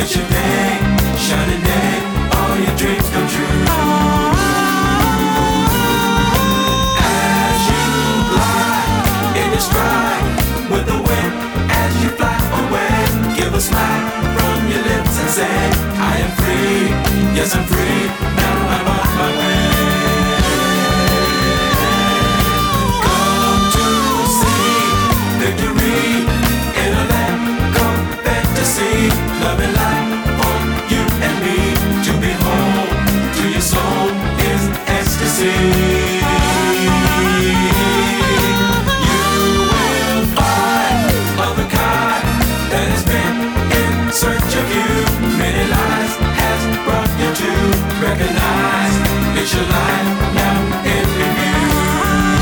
It's your day, shining day, all your dreams come true. As you glide in your stride with the wind, as you fly away, give a smile from your lips and say, I am free, yes I'm free,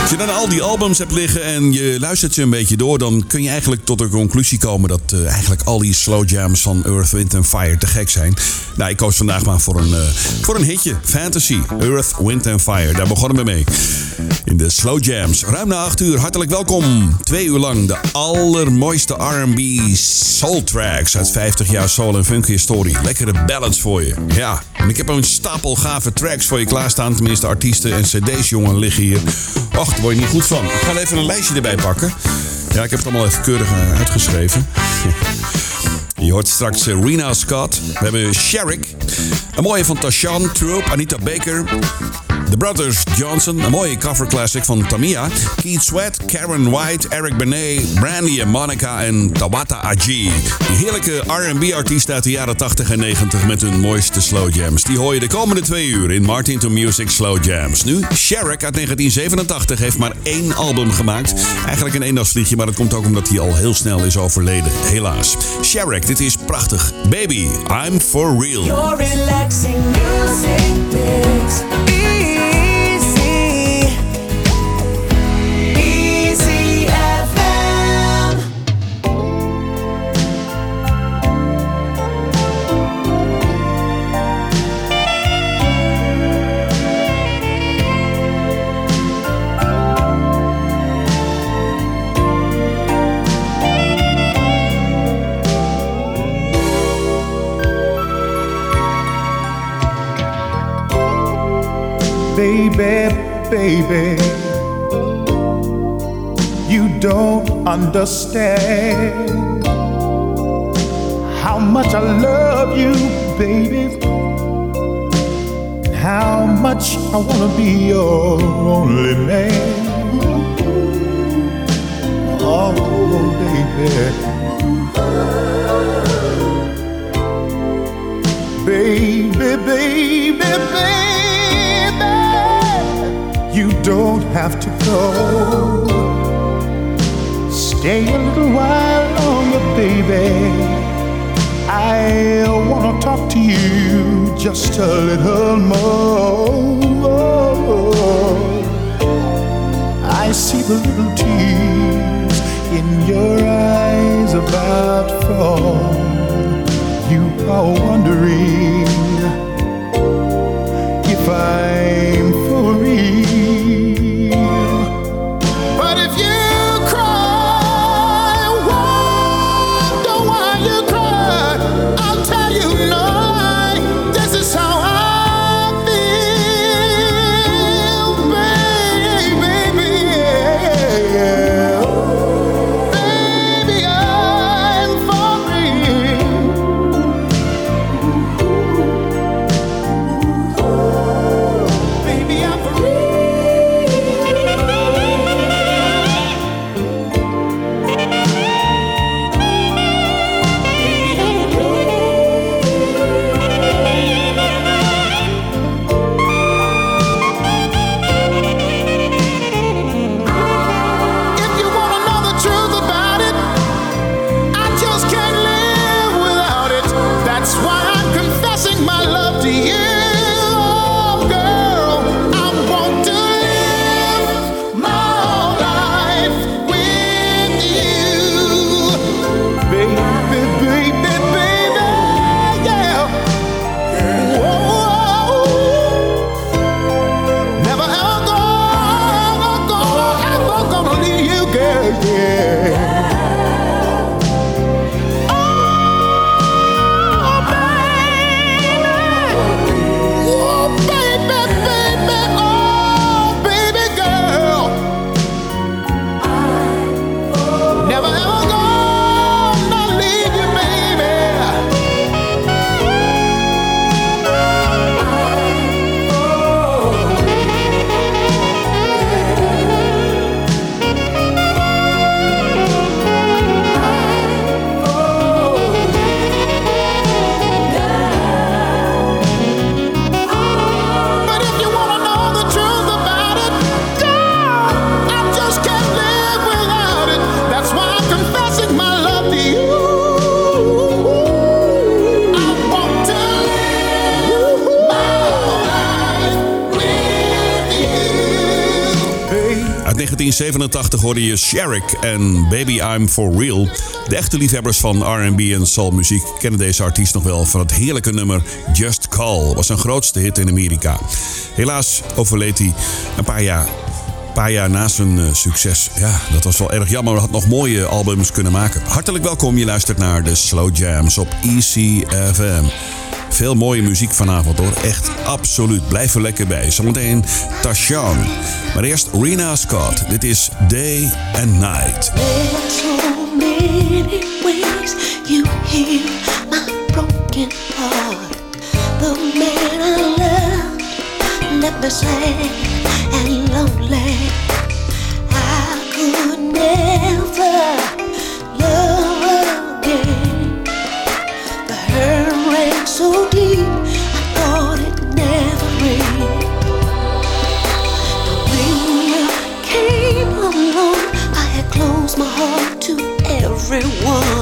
Als je dan al die albums hebt liggen en je luistert ze een beetje door, dan kun je eigenlijk tot de conclusie komen dat eh, eigenlijk al die slow jams van Earth, Wind and Fire te gek zijn. Nou, ik koos vandaag maar voor een, eh, voor een hitje. Fantasy, Earth, Wind and Fire. Daar begonnen we mee. De slow jams. Ruim na 8 uur. Hartelijk welkom. Twee uur lang de allermooiste R&B soul tracks uit 50 jaar soul en funk historie. Lekkere ballads voor je. Ja, en ik heb een stapel gave tracks voor je klaarstaan. Tenminste, artiesten en cd's, jongen, liggen hier. Och, daar word je niet goed van. Ik ga even een lijstje erbij pakken. Ja, ik heb het allemaal even keurig eh, uitgeschreven. Je hoort straks eh, Rena Scott. We hebben Sherrick. Een mooie van Tashan Troop, Anita Baker. The Brothers Johnson, een mooie cover classic van Tamia. Keith Sweat, Karen White, Eric Benet, Brandy en Monica en Tawata Aji. Die heerlijke R&B-artiesten uit de jaren 80 en 90 met hun mooiste slow jams. Die hoor je de komende twee uur in Martin to Music Slow Jams. Nu, Sherrick uit 1987 heeft maar één album gemaakt. Eigenlijk een eendagsvliegje, maar dat komt ook omdat hij al heel snel is overleden. Helaas. Sherrick, dit is prachtig. Baby, I'm for real. Your relaxing music. Baby, baby, you don't understand how much I love you, baby, how much I wanna be your only man. Oh, baby. Baby, baby, baby, don't have to go. Stay a little while longer, baby. I wanna talk to you just a little more. I see the little tears in your eyes 1987 hoorde je Sherrick en Baby I'm For Real. De echte liefhebbers van R&B en soulmuziek kennen deze artiest nog wel van het heerlijke nummer Just Call. Was zijn grootste hit in Amerika. Helaas overleed hij een paar jaar, paar jaar na zijn eh, succes. Ja, dat was wel erg jammer. Had nog mooie albums kunnen maken. Hartelijk welkom. Je luistert naar de Slow Jams op ECFM. Veel mooie muziek vanavond hoor. Echt absoluut. Blijf er lekker bij. Zometeen Tashan. Maar eerst Rena Scott. Dit is Day and Night. The I me sad and. Everyone.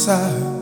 side.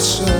Special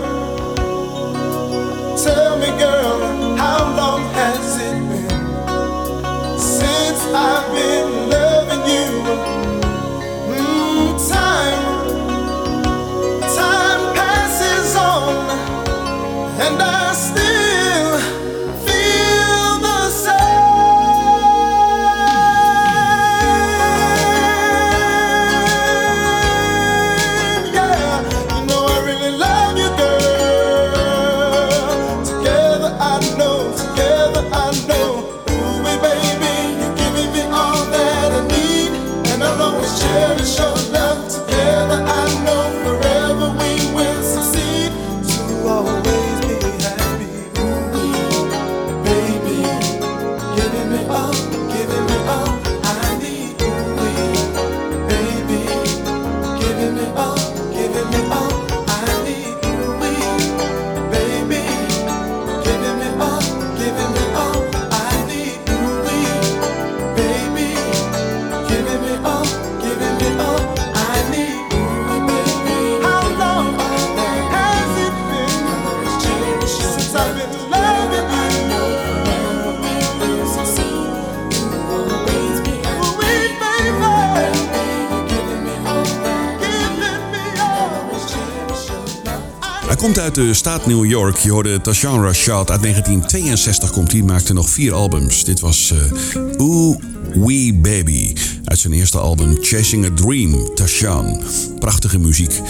komt uit de staat New York. Je hoorde Tashan Rashad uit 1962 komt. Die maakte nog vier albums. Dit was uh, Ooh Wee Baby uit zijn eerste album Chasing a Dream, Tashan. Prachtige muziek.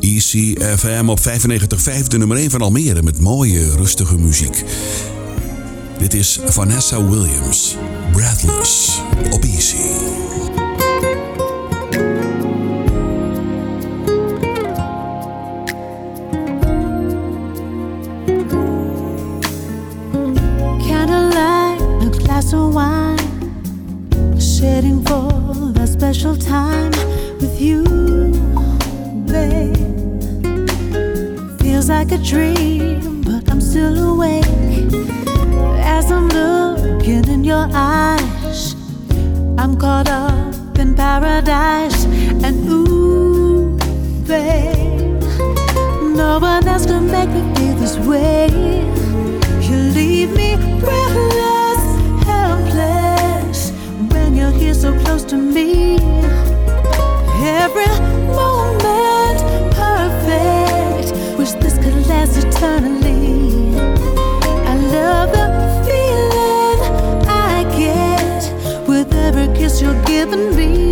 ECFM op 95.5, de nummer 1 van Almere met mooie, rustige muziek. Dit is Vanessa Williams, Breathless, op Easy. So of wine, sitting for the special time with you, babe. Feels like a dream, but I'm still awake as I'm looking in your eyes. I'm caught up in paradise, and ooh, babe, no one else can make me feel this way. You leave me breathless here so close to me. Every moment perfect. Wish this could last eternally. I love the feeling I get with every kiss you're giving me.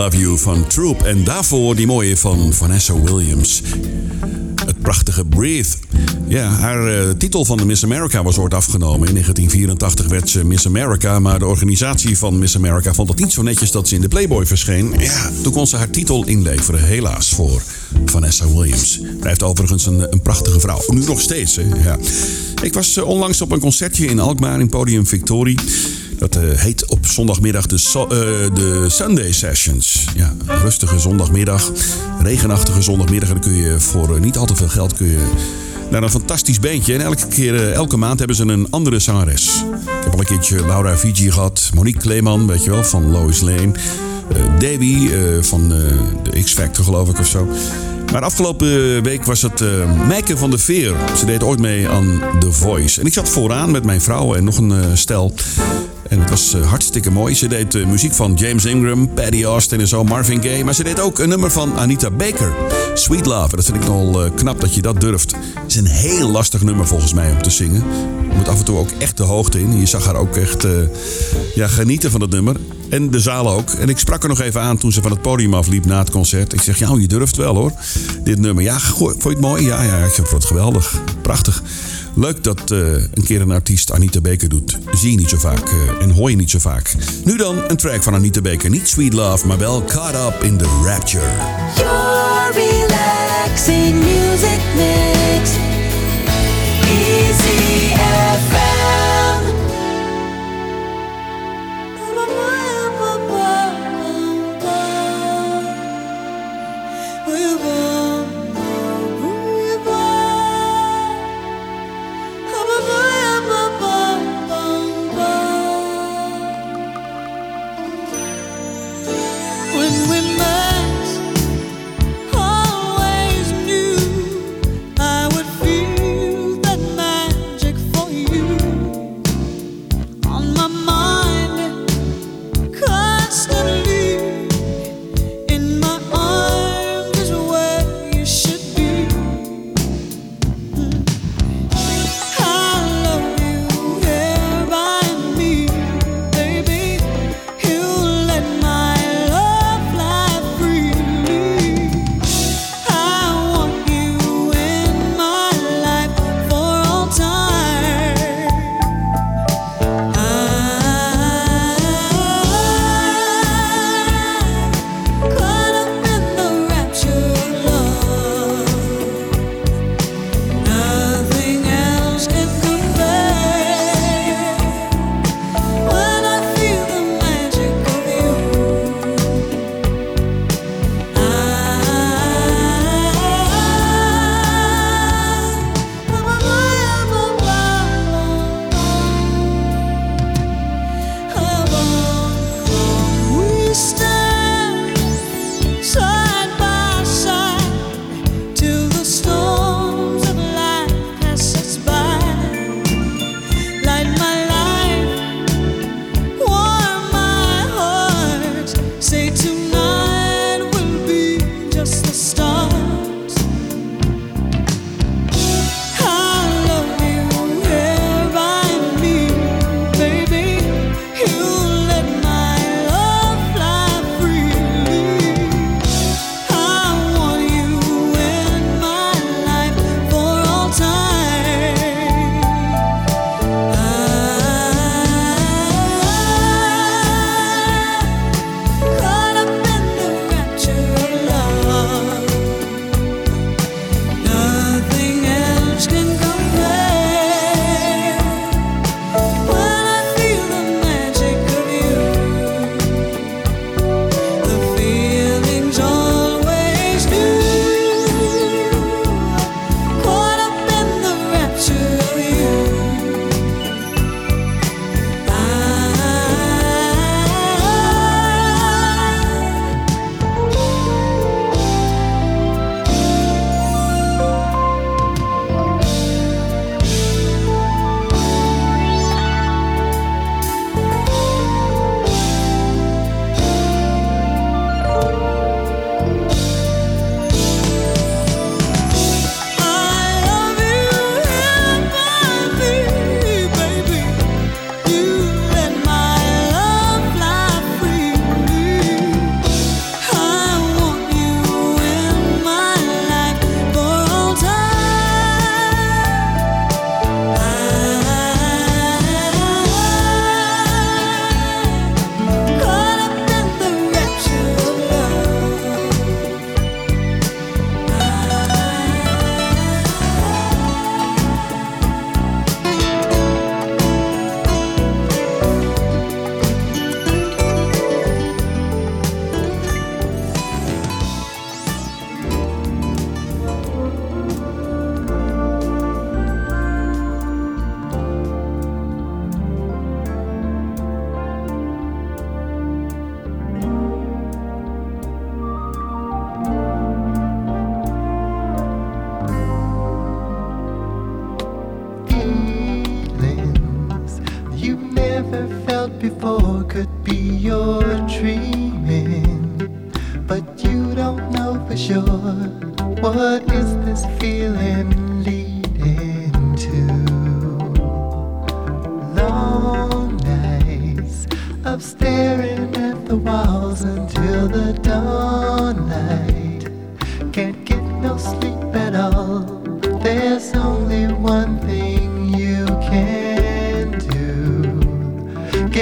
Love You van Troop. En daarvoor die mooie van Vanessa Williams. Het prachtige Breathe. Ja, haar eh, titel van de Miss America was ooit afgenomen. In 1984 werd ze Miss America, maar de organisatie van Miss America vond het niet zo netjes dat ze in de Playboy verscheen. Ja, toen kon ze haar titel inleveren, helaas voor Vanessa Williams. Blijft overigens een, een prachtige vrouw. Nu nog steeds, hè? Ja. Ik was eh, onlangs op een concertje in Alkmaar in Podium Victorie. Dat eh, heet op zondagmiddag de, eh, de Sunday Sessions. Ja, rustige zondagmiddag, regenachtige zondagmiddag. En dan kun je voor eh, niet al te veel geld kun je naar een fantastisch beentje. En elke, keer, elke maand hebben ze een andere zangeres. Ik heb al een keertje Laura Fiji gehad. Monique Kleeman, weet je wel, van Lois Lane. Eh Debbie van eh, de X-Factor, geloof ik, of zo. Maar afgelopen week was het Meike van der Veer. Ze deed ooit mee aan The Voice. En ik zat vooraan met mijn vrouw en nog een stel. En het was eh, hartstikke mooi. Ze deed eh, muziek van James Ingram, Paddy Austin en zo, Marvin Gaye. Maar ze deed ook een nummer van Anita Baker, Sweet Love. En dat vind ik nogal eh, knap dat je dat durft. Het is een heel lastig nummer volgens mij om te zingen. Je moet af en toe ook echt de hoogte in. Je zag haar ook echt ja, genieten van het nummer. En de zaal ook. En ik sprak er nog even aan toen ze van het podium afliep na het concert. Ik zeg, ja, je durft wel hoor. Dit nummer. Ja, vond je het mooi? Ja, ja, ik vond het geweldig. Prachtig. Leuk dat eh, een keer een artiest Anita Baker doet. Zie je niet zo vaak eh, en hoor je niet zo vaak. Nu dan een track van Anita Baker. Niet Sweet Love, maar wel Caught Up in the Rapture. Your relaxing music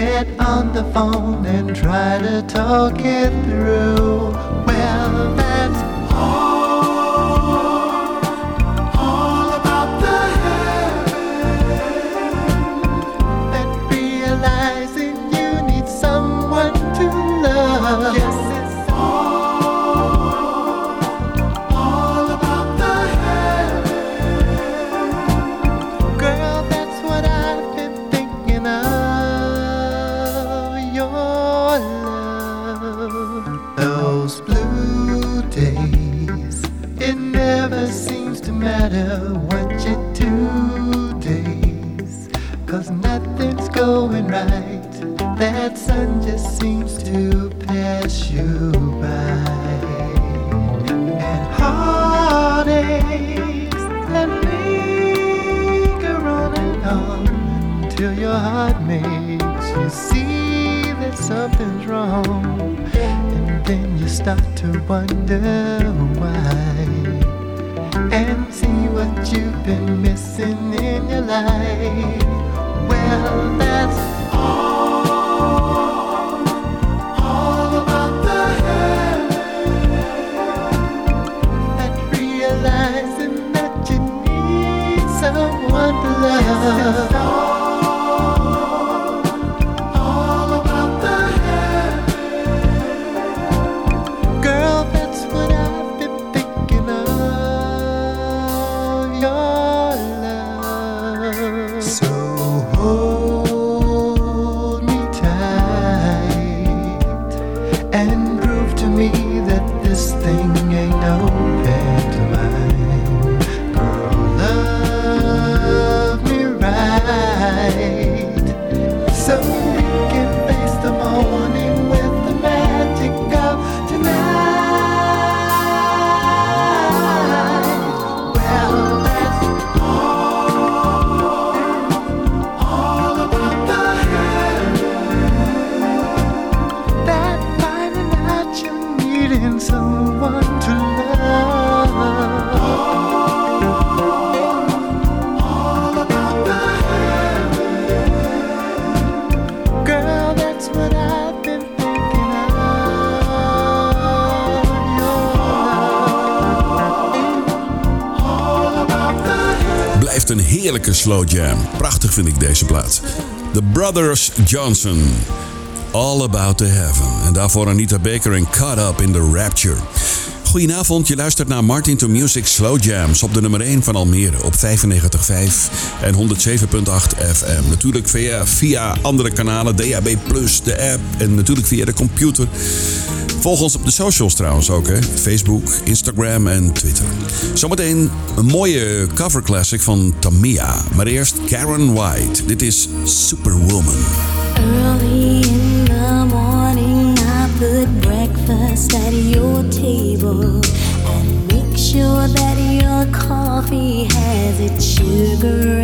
get on the phone and try to talk it through. Well, 关的。slow jam. Prachtig vind ik deze plaat. The Brothers Johnson. All About the Heaven. En daarvoor Anita Baker en Caught Up in the Rapture. Goedenavond, je luistert naar Martin to Music Slow Jams op de nummer 1 van Almere op 95.5 en 107.8 FM. Natuurlijk via, via andere kanalen, DAB+, de app en natuurlijk via de computer. Volg ons op de socials trouwens ook, hè? Facebook, Instagram en Twitter. Zometeen een mooie cover classic van Tamia. Maar eerst Karen White. Dit is Superwoman. Early in the morning I put breakfast at your table. And make sure that your coffee has its sugar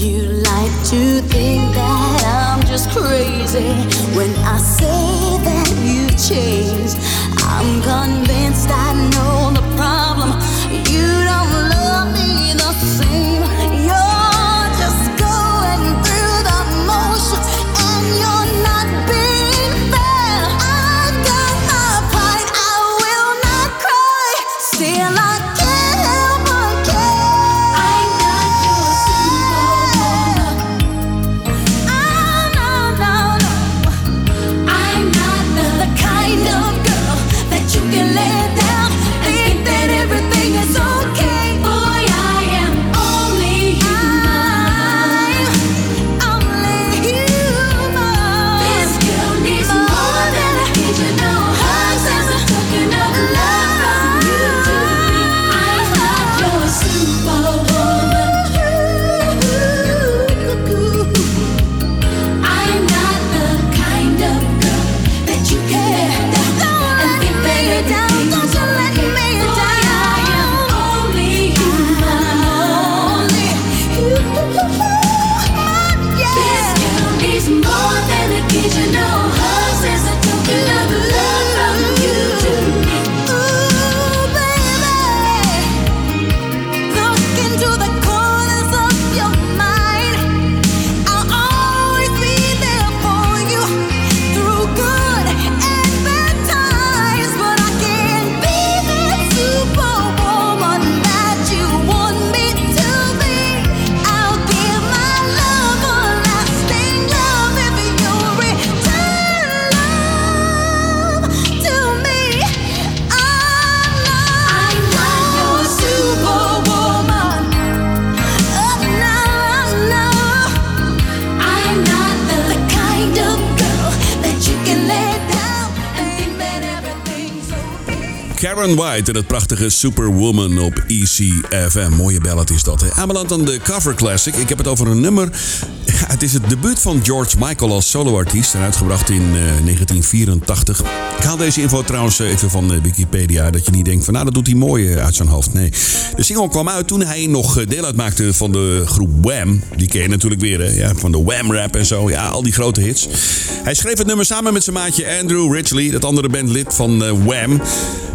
You like to think that I'm just crazy when I say Karen White en het prachtige Superwoman op ECFM. Mooie ballad is dat. Aanbeland aan de cover classic. Ik heb het over een nummer. Het is het debuut van George Michael als soloartiest. En uitgebracht in eh, 1984. Ik haal deze info trouwens even van eh, Wikipedia. Dat je niet denkt van nou dat doet hij mooi eh, uit zijn hoofd. Nee. De single kwam uit toen hij nog eh, deel uitmaakte van de groep Wham. Die ken je natuurlijk weer hè. Ja, van de Wham rap en zo. Ja, al die grote hits. Hij schreef het nummer samen met zijn maatje Andrew Ridgely. Dat andere bandlid van eh, Wham.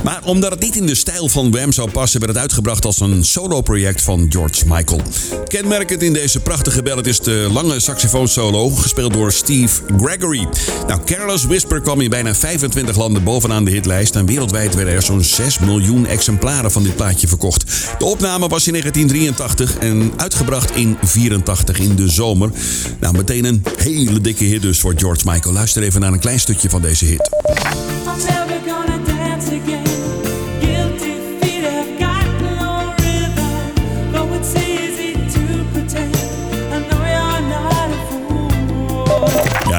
Maar omdat het niet in de stijl van Wham zou passen, werd het uitgebracht als een solo-project van George Michael. Kenmerkend in deze prachtige ballad is de lange saxofoonsolo, gespeeld door Steve Gregory. Nou, Careless Whisper kwam in bijna 25 landen bovenaan de hitlijst en wereldwijd werden er zo'n 6 miljoen exemplaren van dit plaatje verkocht. De opname was in 1983 en uitgebracht in 84 in de zomer. Nou, meteen een hele dikke hit dus voor George Michael. Luister even naar een klein stukje van deze hit.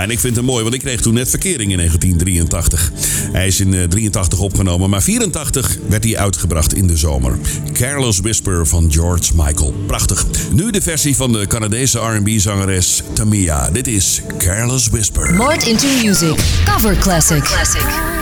En ik vind het mooi, want ik kreeg toen net verkering in 1983. Hij is in eh, 83 opgenomen, maar 84 werd hij uitgebracht in de zomer. Careless Whisper van George Michael. Prachtig. Nu de versie van de Canadese R&B-zangeres Tamia. Dit is Careless Whisper. More into music. Cover classic.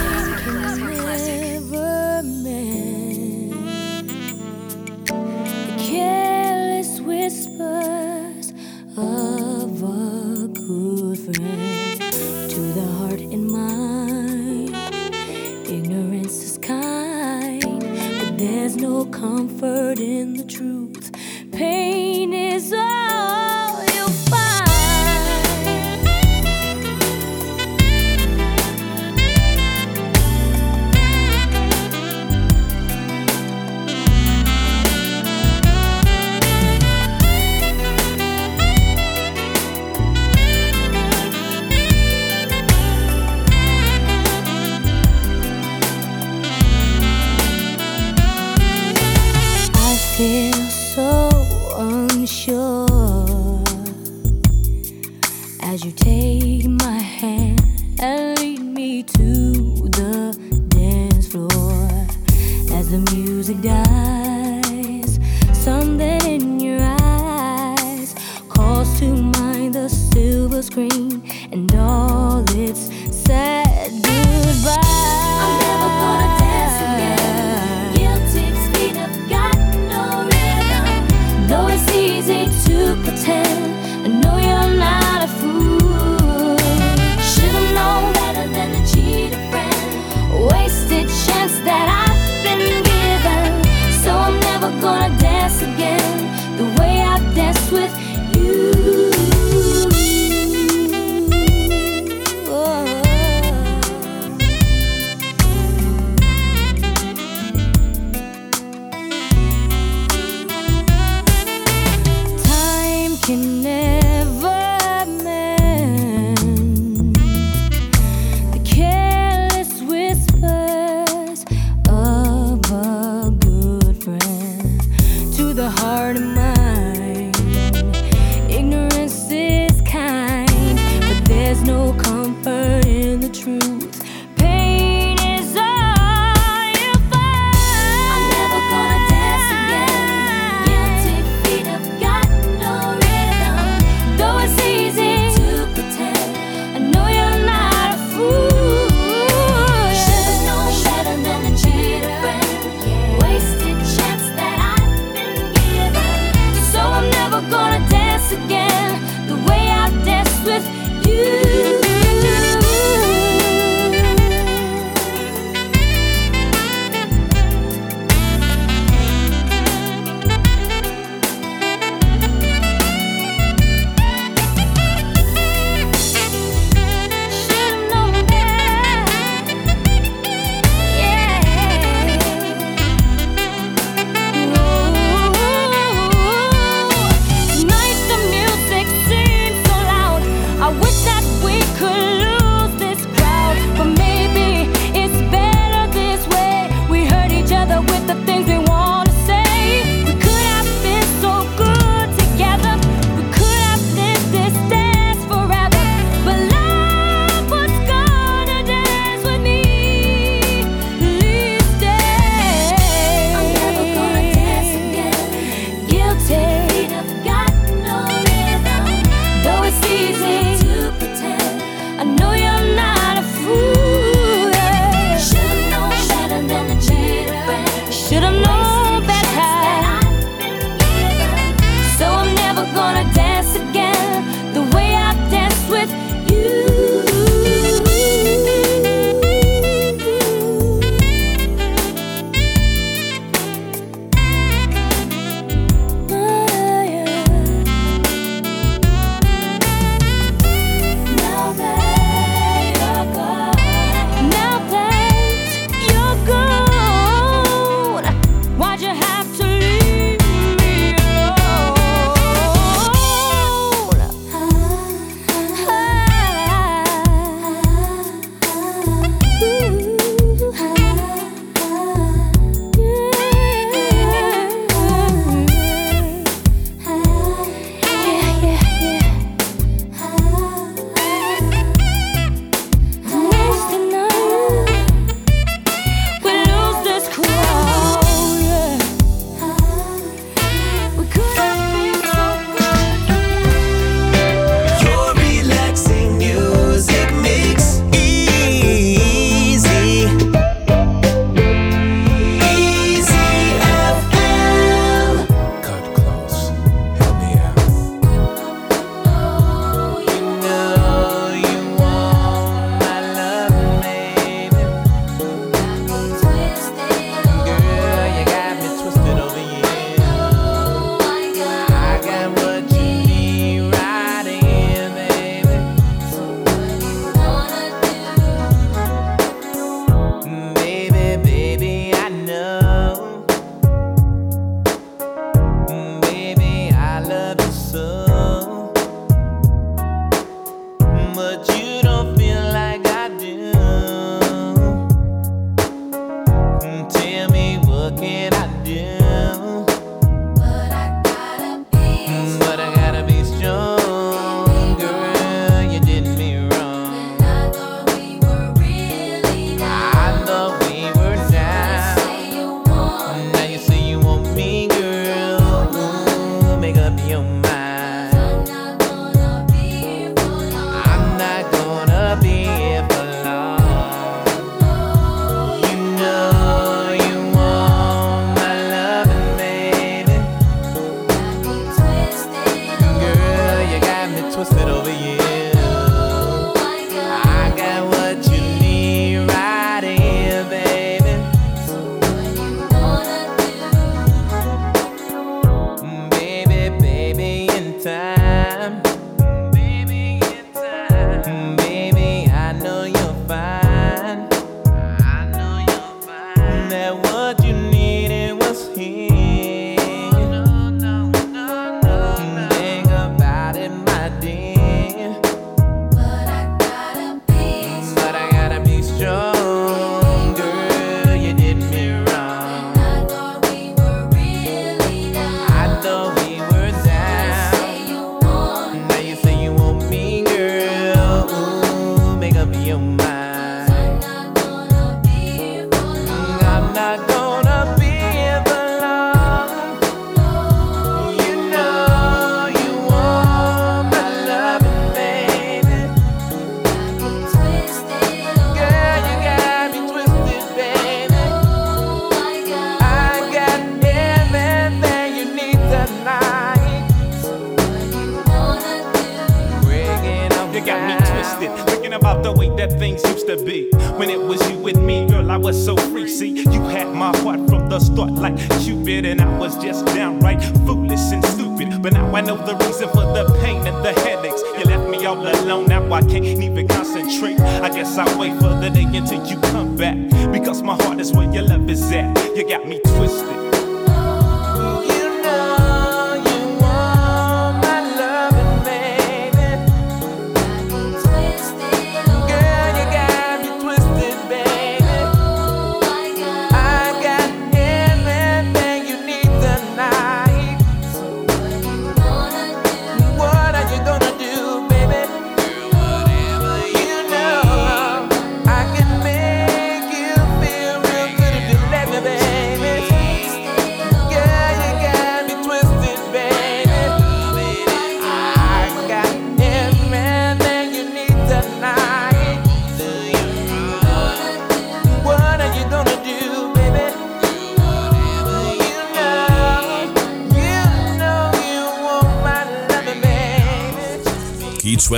With the things we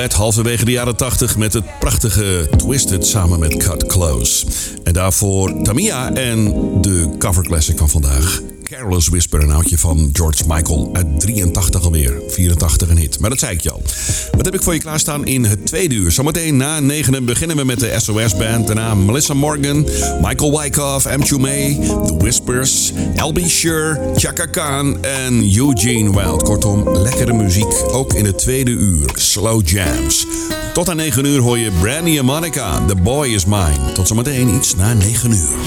tijd halverwege de jaren 80 met het prachtige Twisted samen met Cut Close. En daarvoor Tamia en de coverclassic van vandaag, Careless Whisper, een oudje van George Michael uit 83 alweer. 84 een hit, maar dat zei ik je al. Wat heb ik voor je klaarstaan in het tweede uur? Zometeen na negenen beginnen we met de SOS Band. Daarna Melissa Morgan, Michael Wyckoff, M. May, The Whispers, LB Sure, Chaka Khan en Eugene Wild. Kortom, lekkere muziek, ook in het tweede uur. Slow jams. Tot aan negen uur hoor je Brandy en Monica, The Boy Is Mine. Tot zometeen iets na negen uur.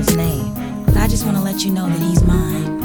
his name, but I just want to let you know that he's mine.